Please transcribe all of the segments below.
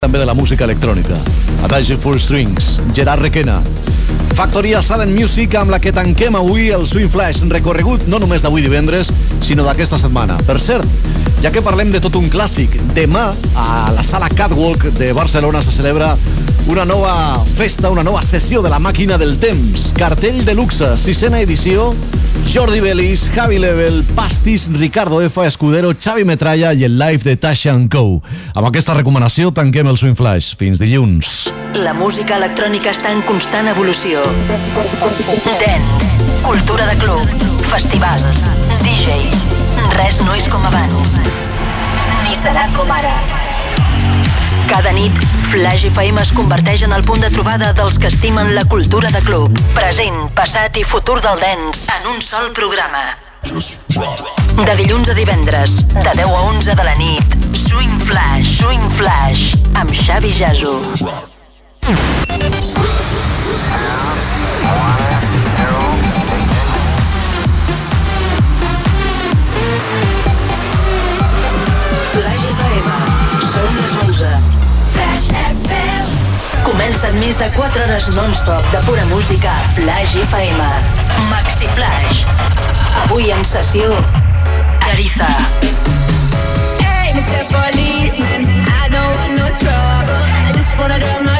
també de la música electrònica. Adagio Four Strings, Gerard Requena. Factoria Sudden Music amb la que tanquem avui el Swing Flash, recorregut no només d'avui divendres, sinó d'aquesta setmana. Per cert, ja que parlem de tot un clàssic, demà a la sala Catwalk de Barcelona se celebra una nova festa, una nova sessió de la màquina del temps. Cartell de luxe, sisena edició, Jordi Belis, Javi Level, Pastis, Ricardo F, Escudero, Xavi Metralla i el live de Tasha Co. Amb aquesta recomanació tanquem el Swing Flash. Fins dilluns. La música electrònica està en constant evolució. Dance, cultura de club, festivals, DJs... Res no és com abans. Ni serà com ara. Cada nit, Flash FM es converteix en el punt de trobada dels que estimen la cultura de club. Present, passat i futur del dance en un sol programa. De dilluns a divendres, de 10 a 11 de la nit, Swing Flash, Swing Flash, amb Xavi Jasso. Flash FM, són les 11. Flash FM. Comencen més de 4 hores non-stop de pura música a Flash FM. Maxi Flash. Avui en sessió, Ariza. Hey, Mr. Policeman, I don't want no trouble. I just wanna drop my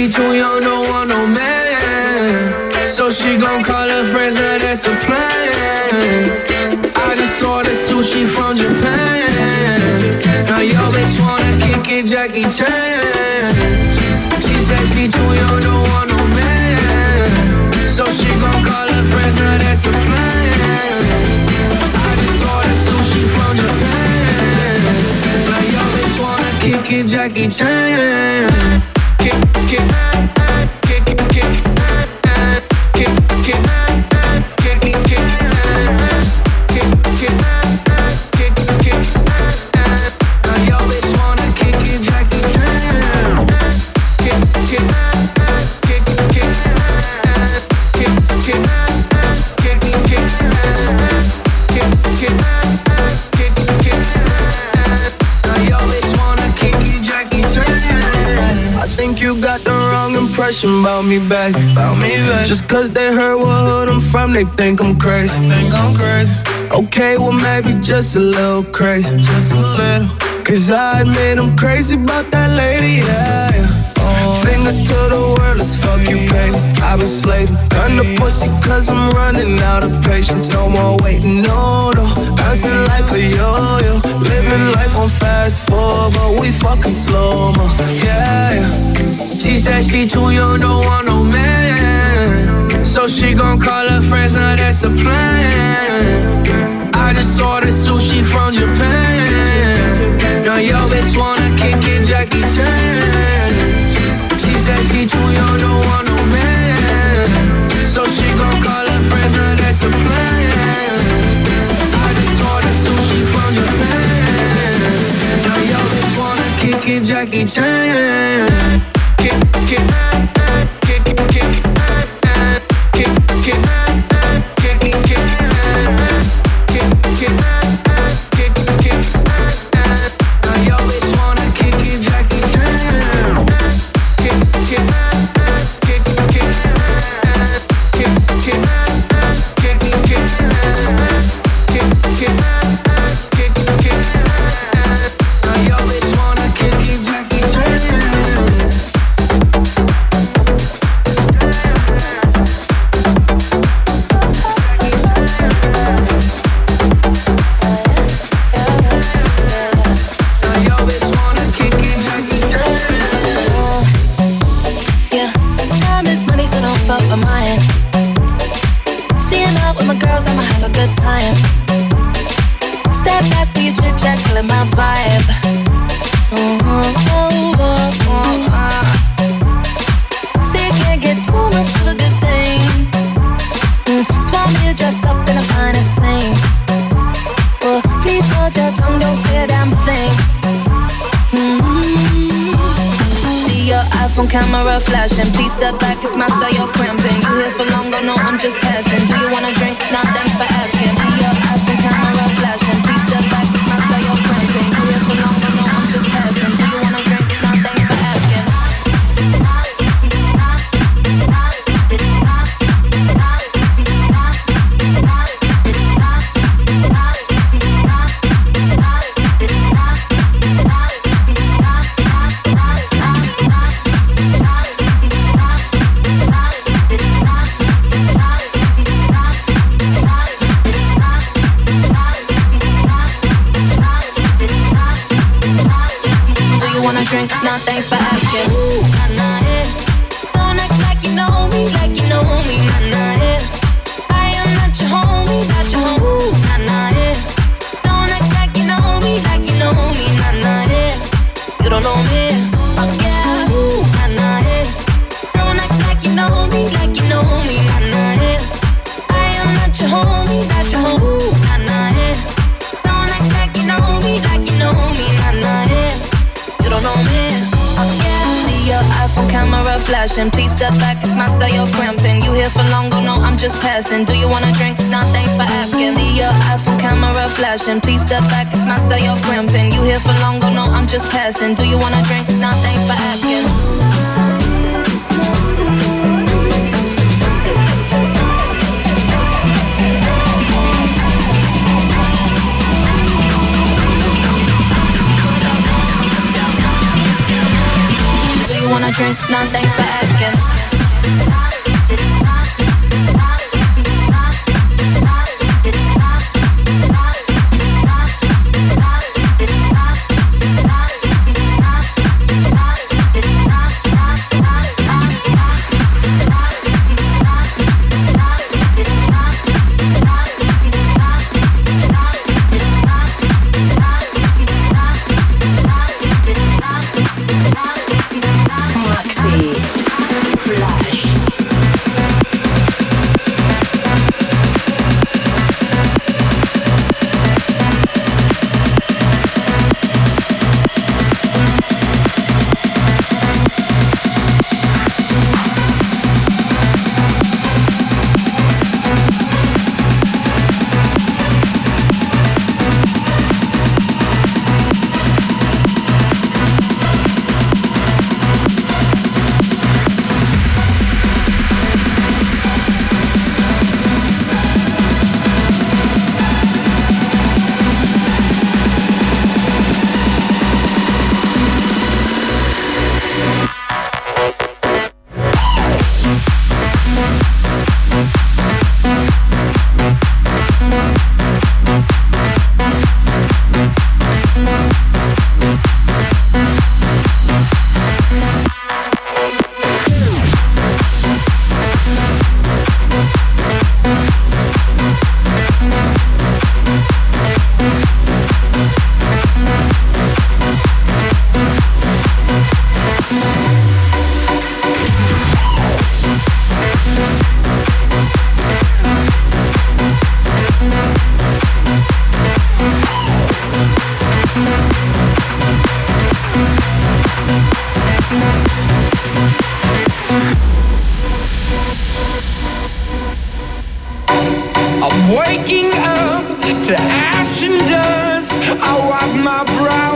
She too young, don't want no man. So she gon' call her friends, now that's a plan. I just ordered sushi from Japan. Now yo bitch wanna kick it, Jackie Chan. She said she too young, don't want no man. So she gon' call her friends, now that's a plan. I just ordered sushi from Japan. Now yo bitch wanna kick it, Jackie Chan. Impression about me back. About me back. Just cause they heard what hood I'm from, they think I'm crazy. think I'm crazy. Okay, well maybe just a little crazy. Just a little. Cause I admit I'm crazy about that lady, yeah. yeah. Oh. Finger to the world, let's fuck you, baby. I've been slaving. Run the pussy cause I'm running out of patience. No more waiting, no, no. Bouncing like a yo-yo. Living life on fast forward, but we fucking slow, mo. Yeah, yeah. She said she too young, don't want no man. So she gon' call her friends, now that's a plan. I just ordered sushi from Japan. Now yo bitch wanna kick it, Jackie Chan. She said she too young, don't want no man. So she gon' call her friends, now that's a plan. I just ordered sushi from Japan. Now yo bitch wanna kick in Jackie Chan.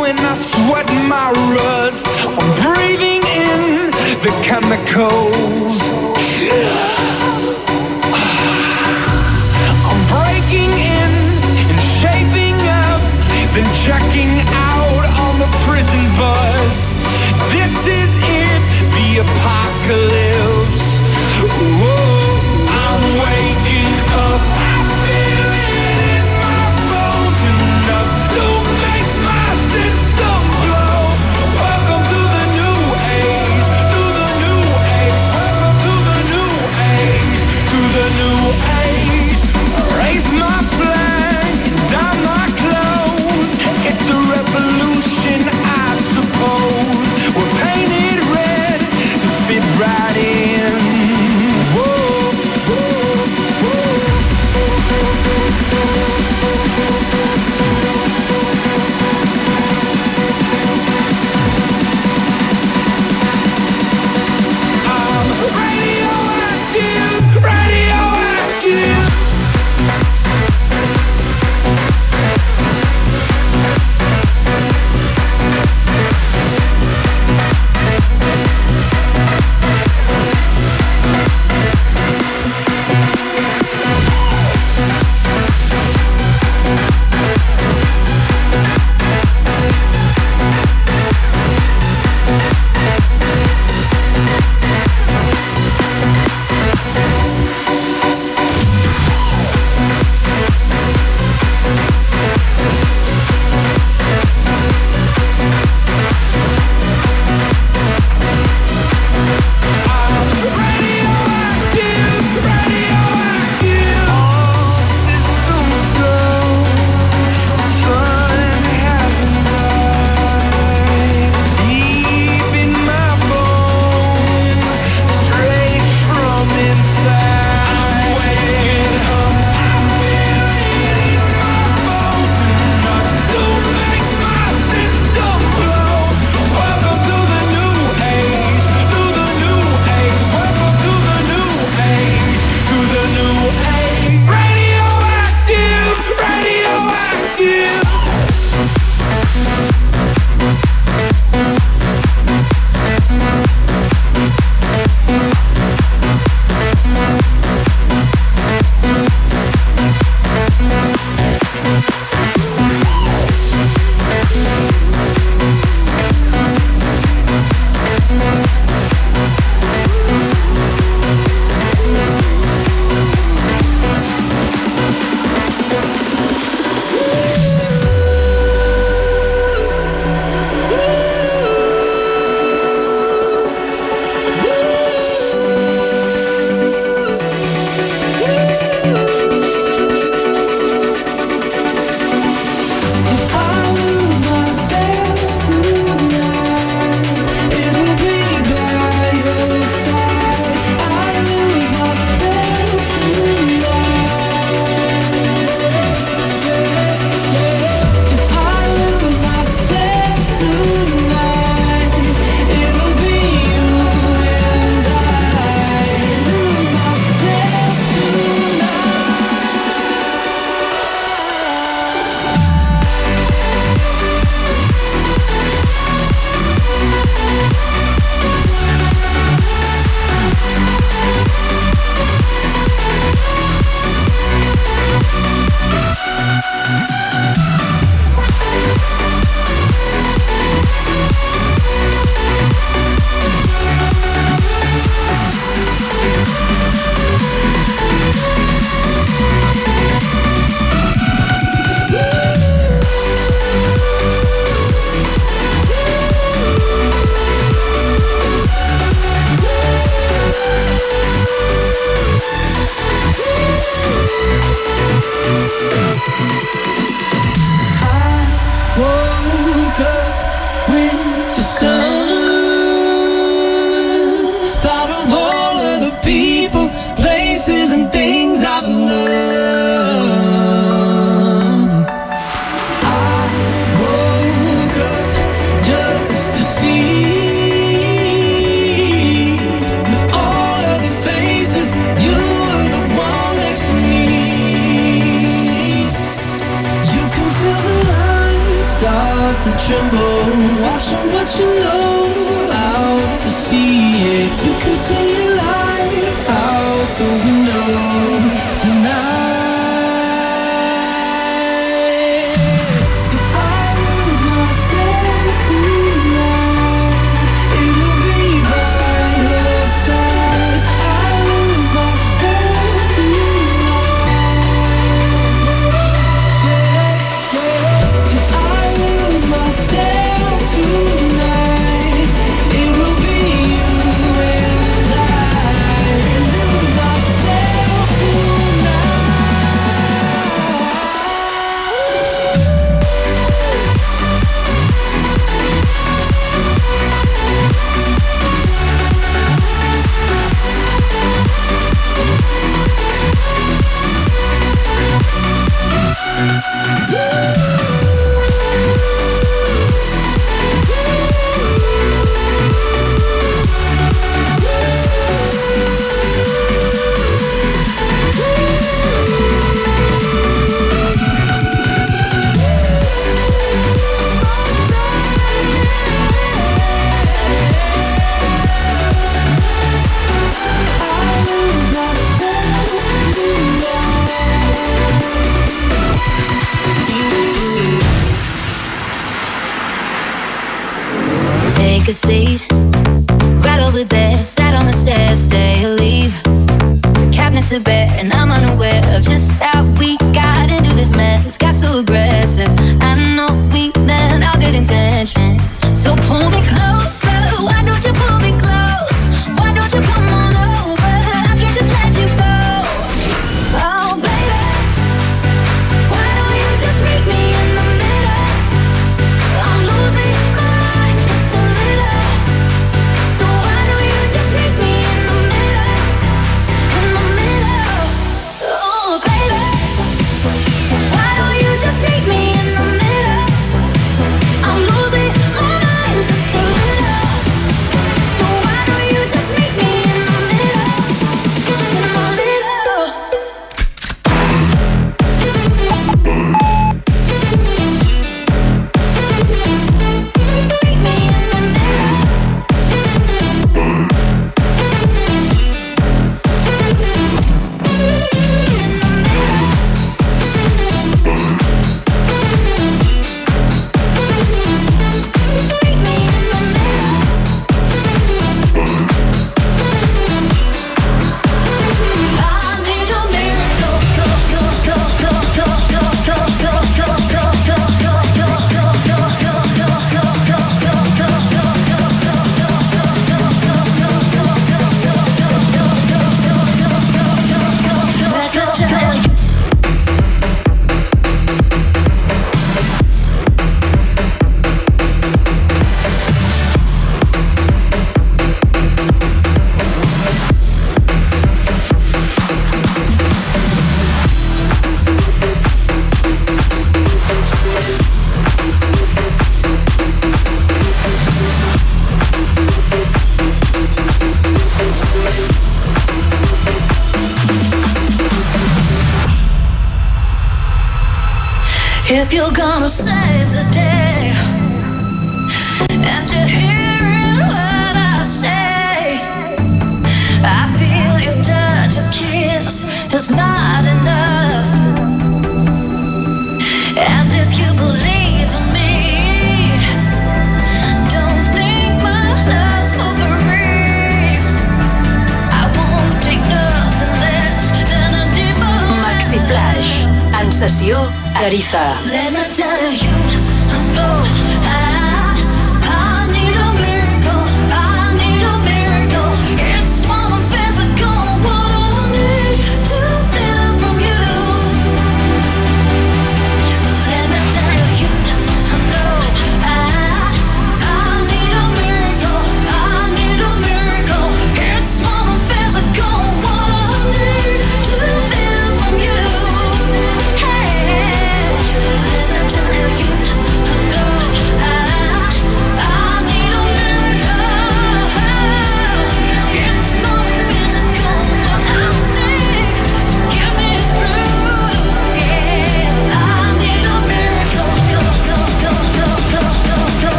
When I sweat my rust. I'm breathing in the chemicals. I'm breaking in and shaping up, then checking out on the prison bus. This is it, the apocalypse. Whoa,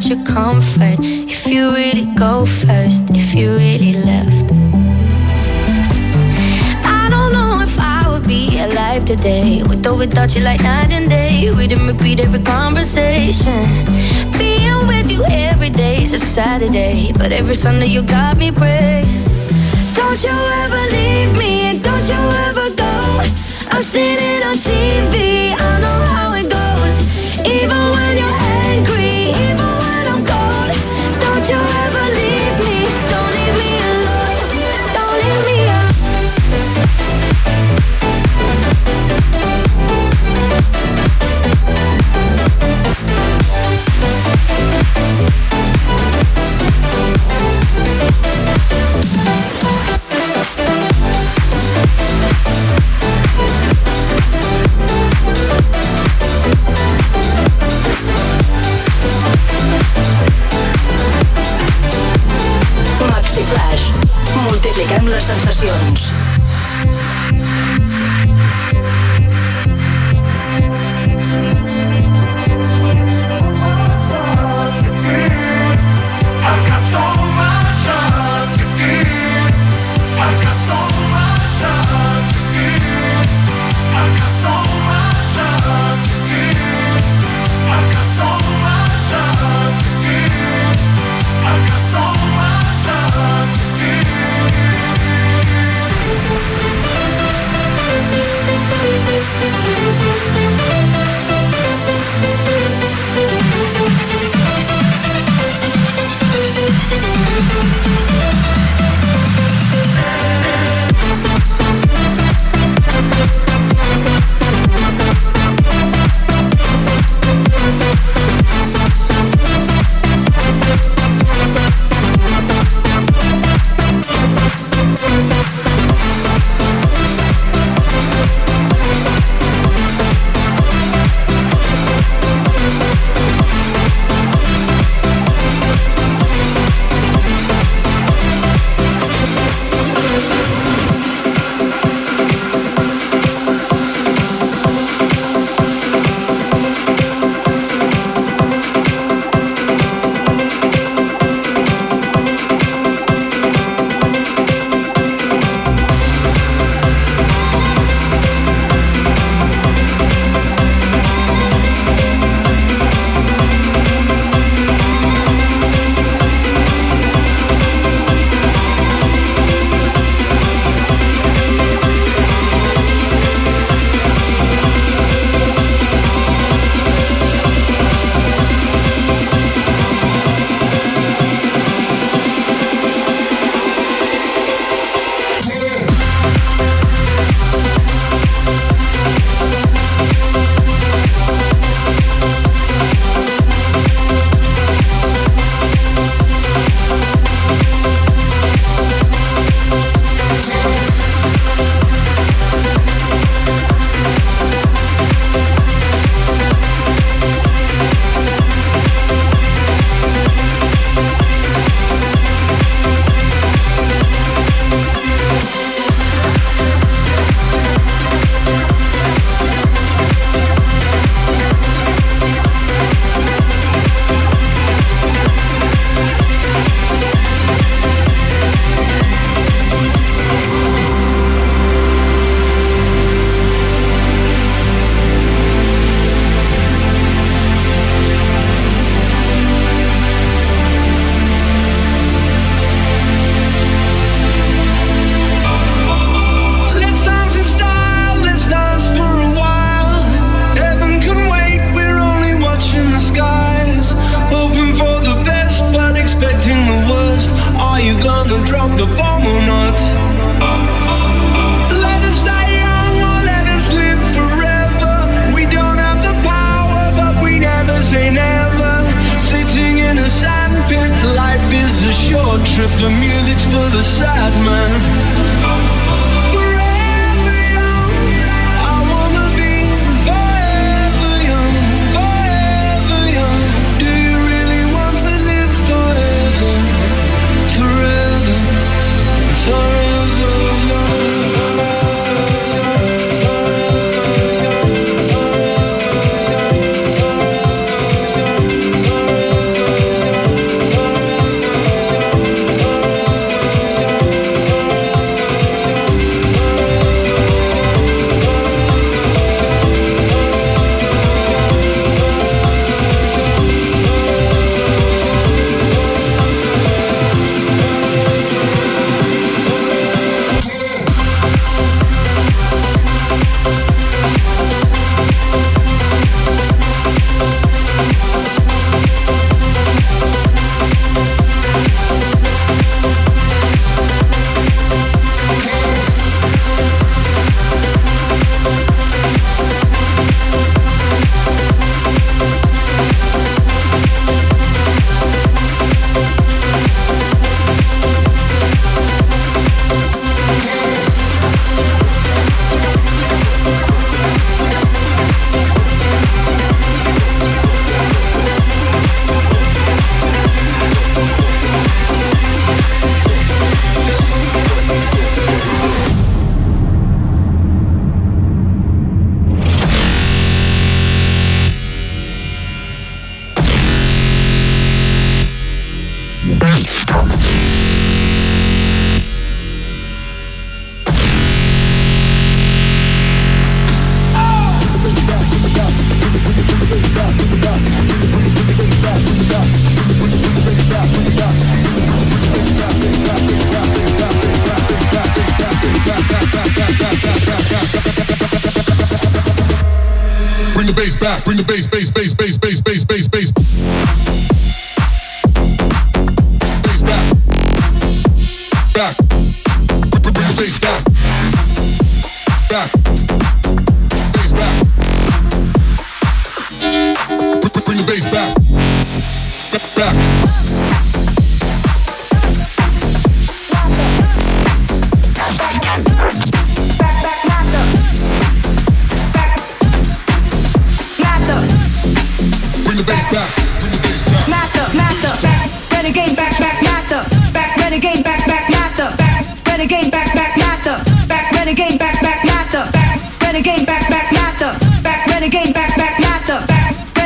about your comfort if you really go first, if you really left. I don't know if I would be alive today. With or without you, like night and day. We didn't repeat every conversation. Being with you every day is a Saturday, but every Sunday you got me praying. Don't you ever leave me, and don't you ever go. I'm sitting on TV. Flash. Multipliquem les sensacions.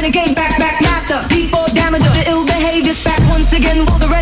renegade, back, back, master, before damage. the ill behaviors back once again, while the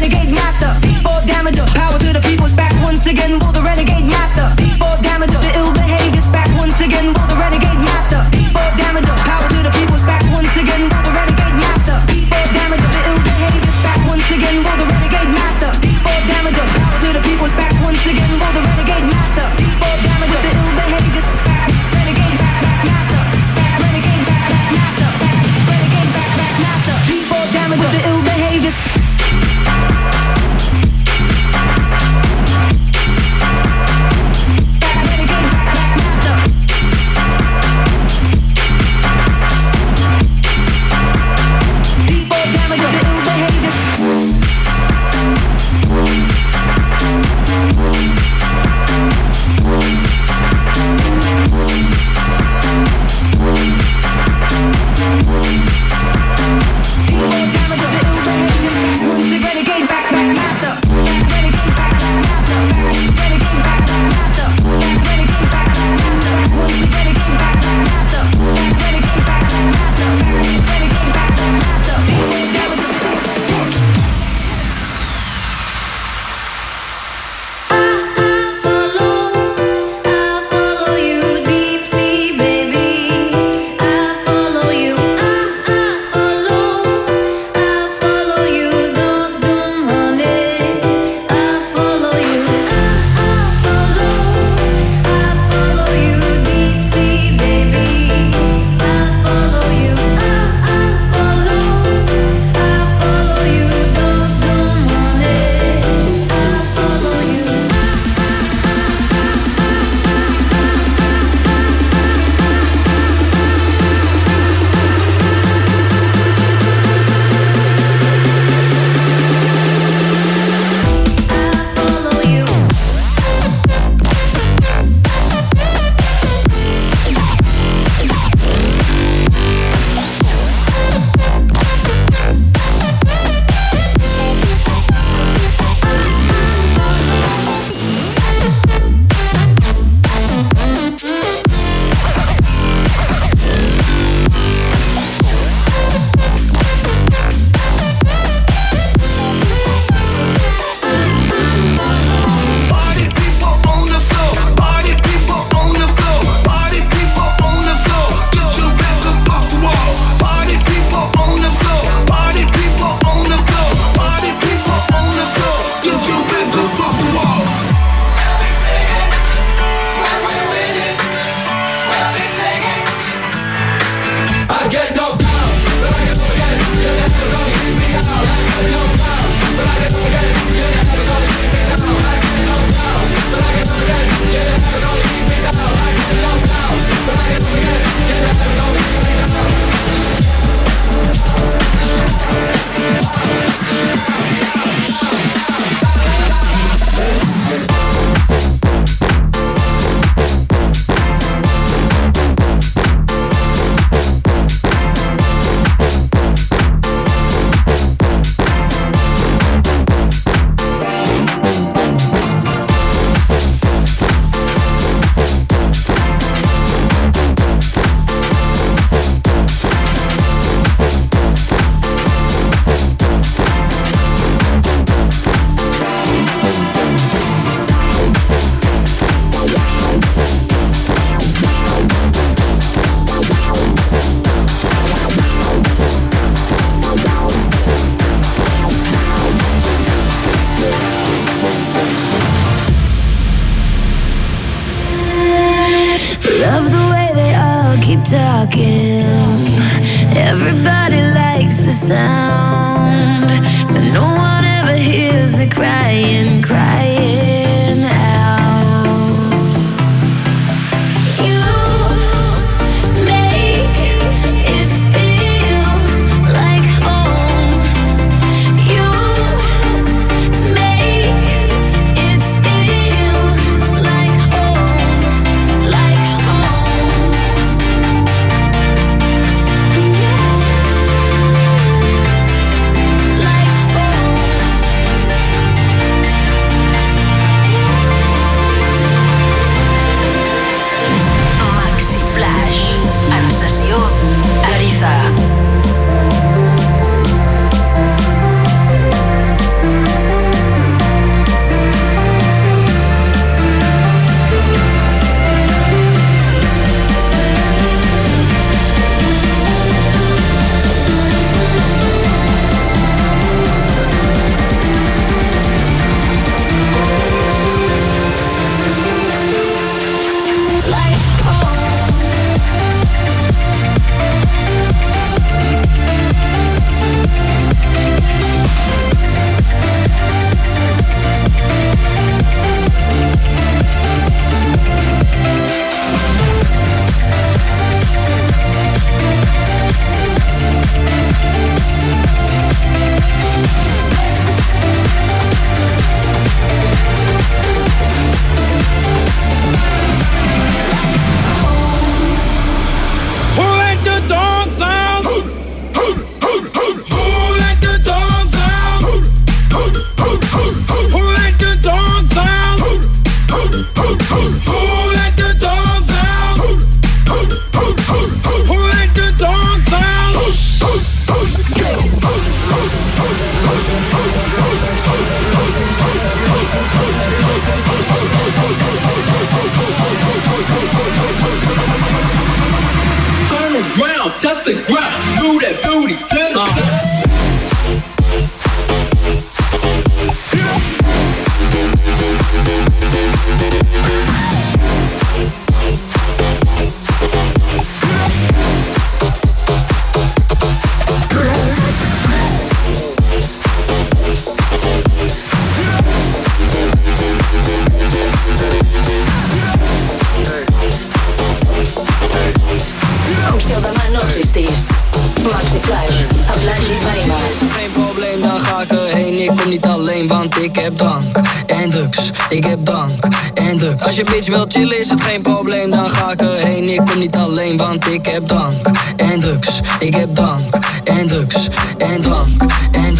niet alleen, want ik heb drank en drugs. Ik heb drank en drugs en drank en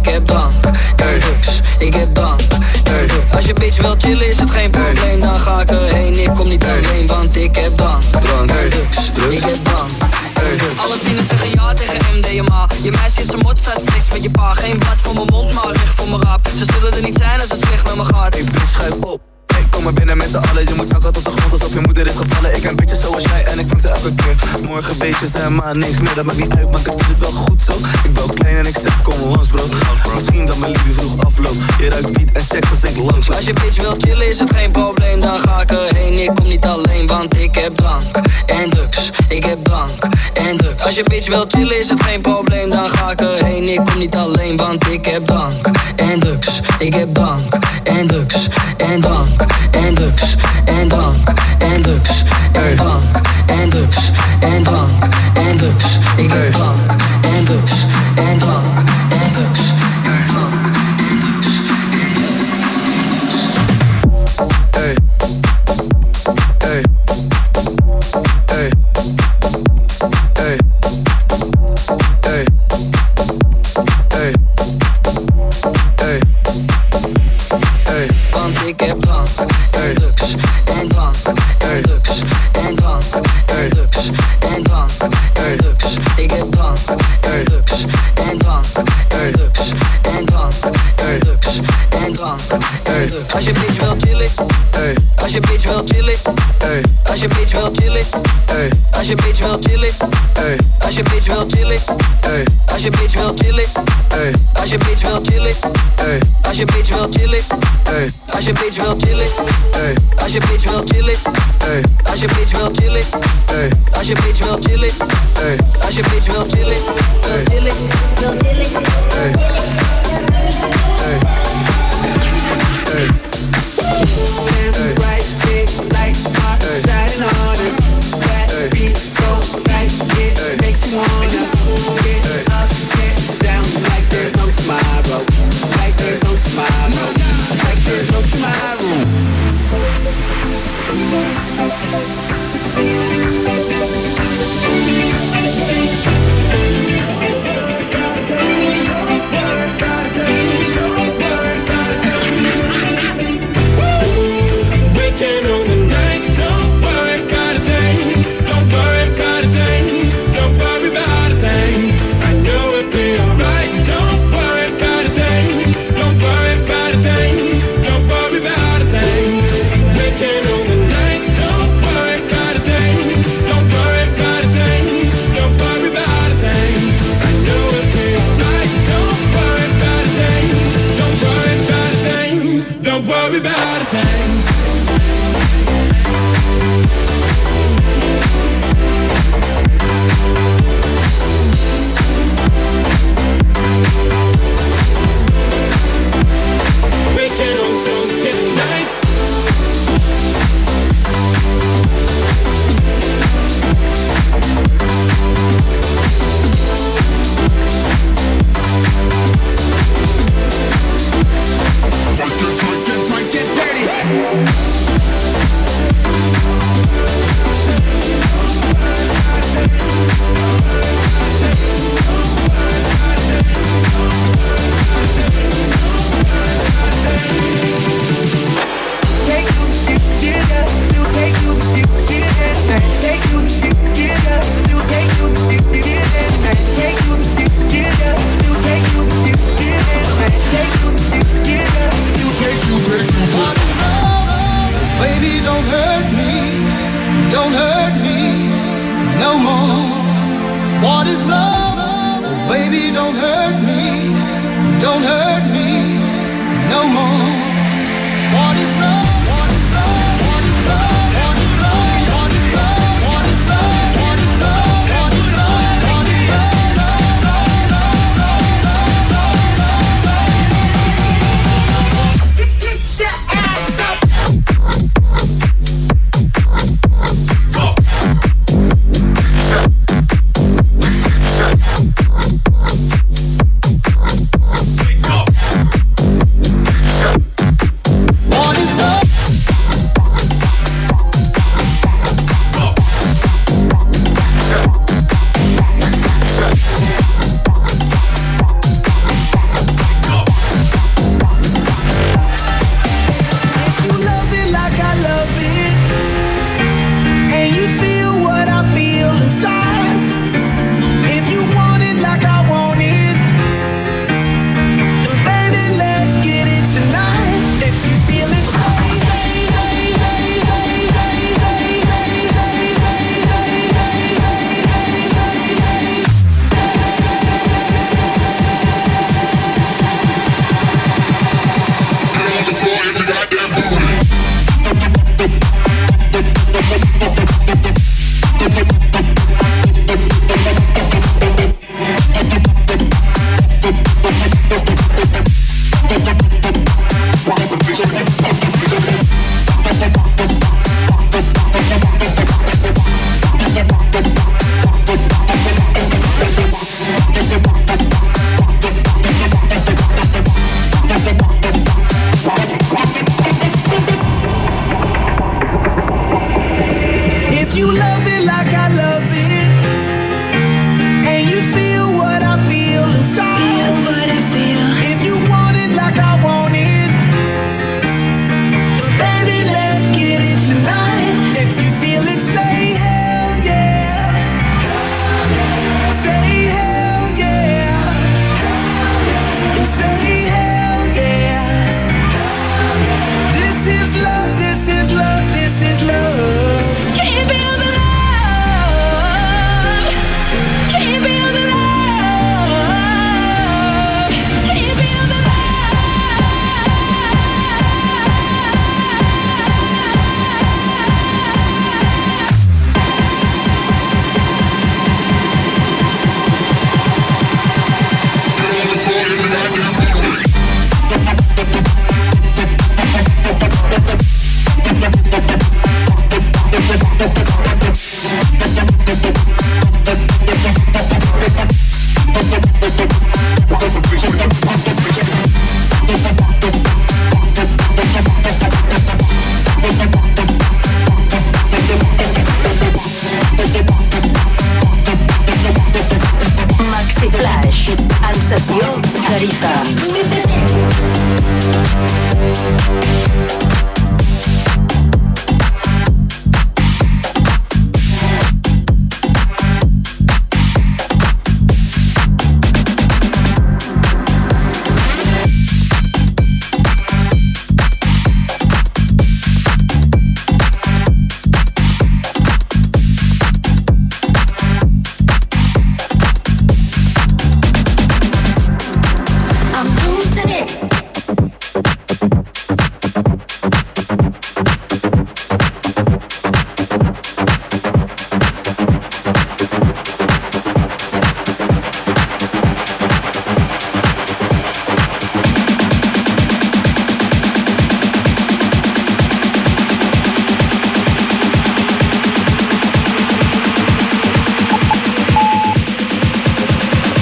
que feestjes en maar niks meer. Dat maakt niet uit, maar ik doe het wel goed zo. Ik ben klein en ik zeg kom langs bro. Misschien dat mijn liefde vroeg afloopt. Je ruikt biet en seks als ik langs Als je bitch wil chillen is het geen probleem. Dan ga ik erheen, ik kom niet alleen Want ik heb bank. en drugs. Ik heb bank. en drugs. Als je bitch wil chillen is het geen probleem. Dan ga ik erheen, ik kom niet alleen Want ik heb bank. en drugs. Ik heb bank. en drugs En drank en drugs En drank en drugs En drank. en drugs en drank, en drugs ik ben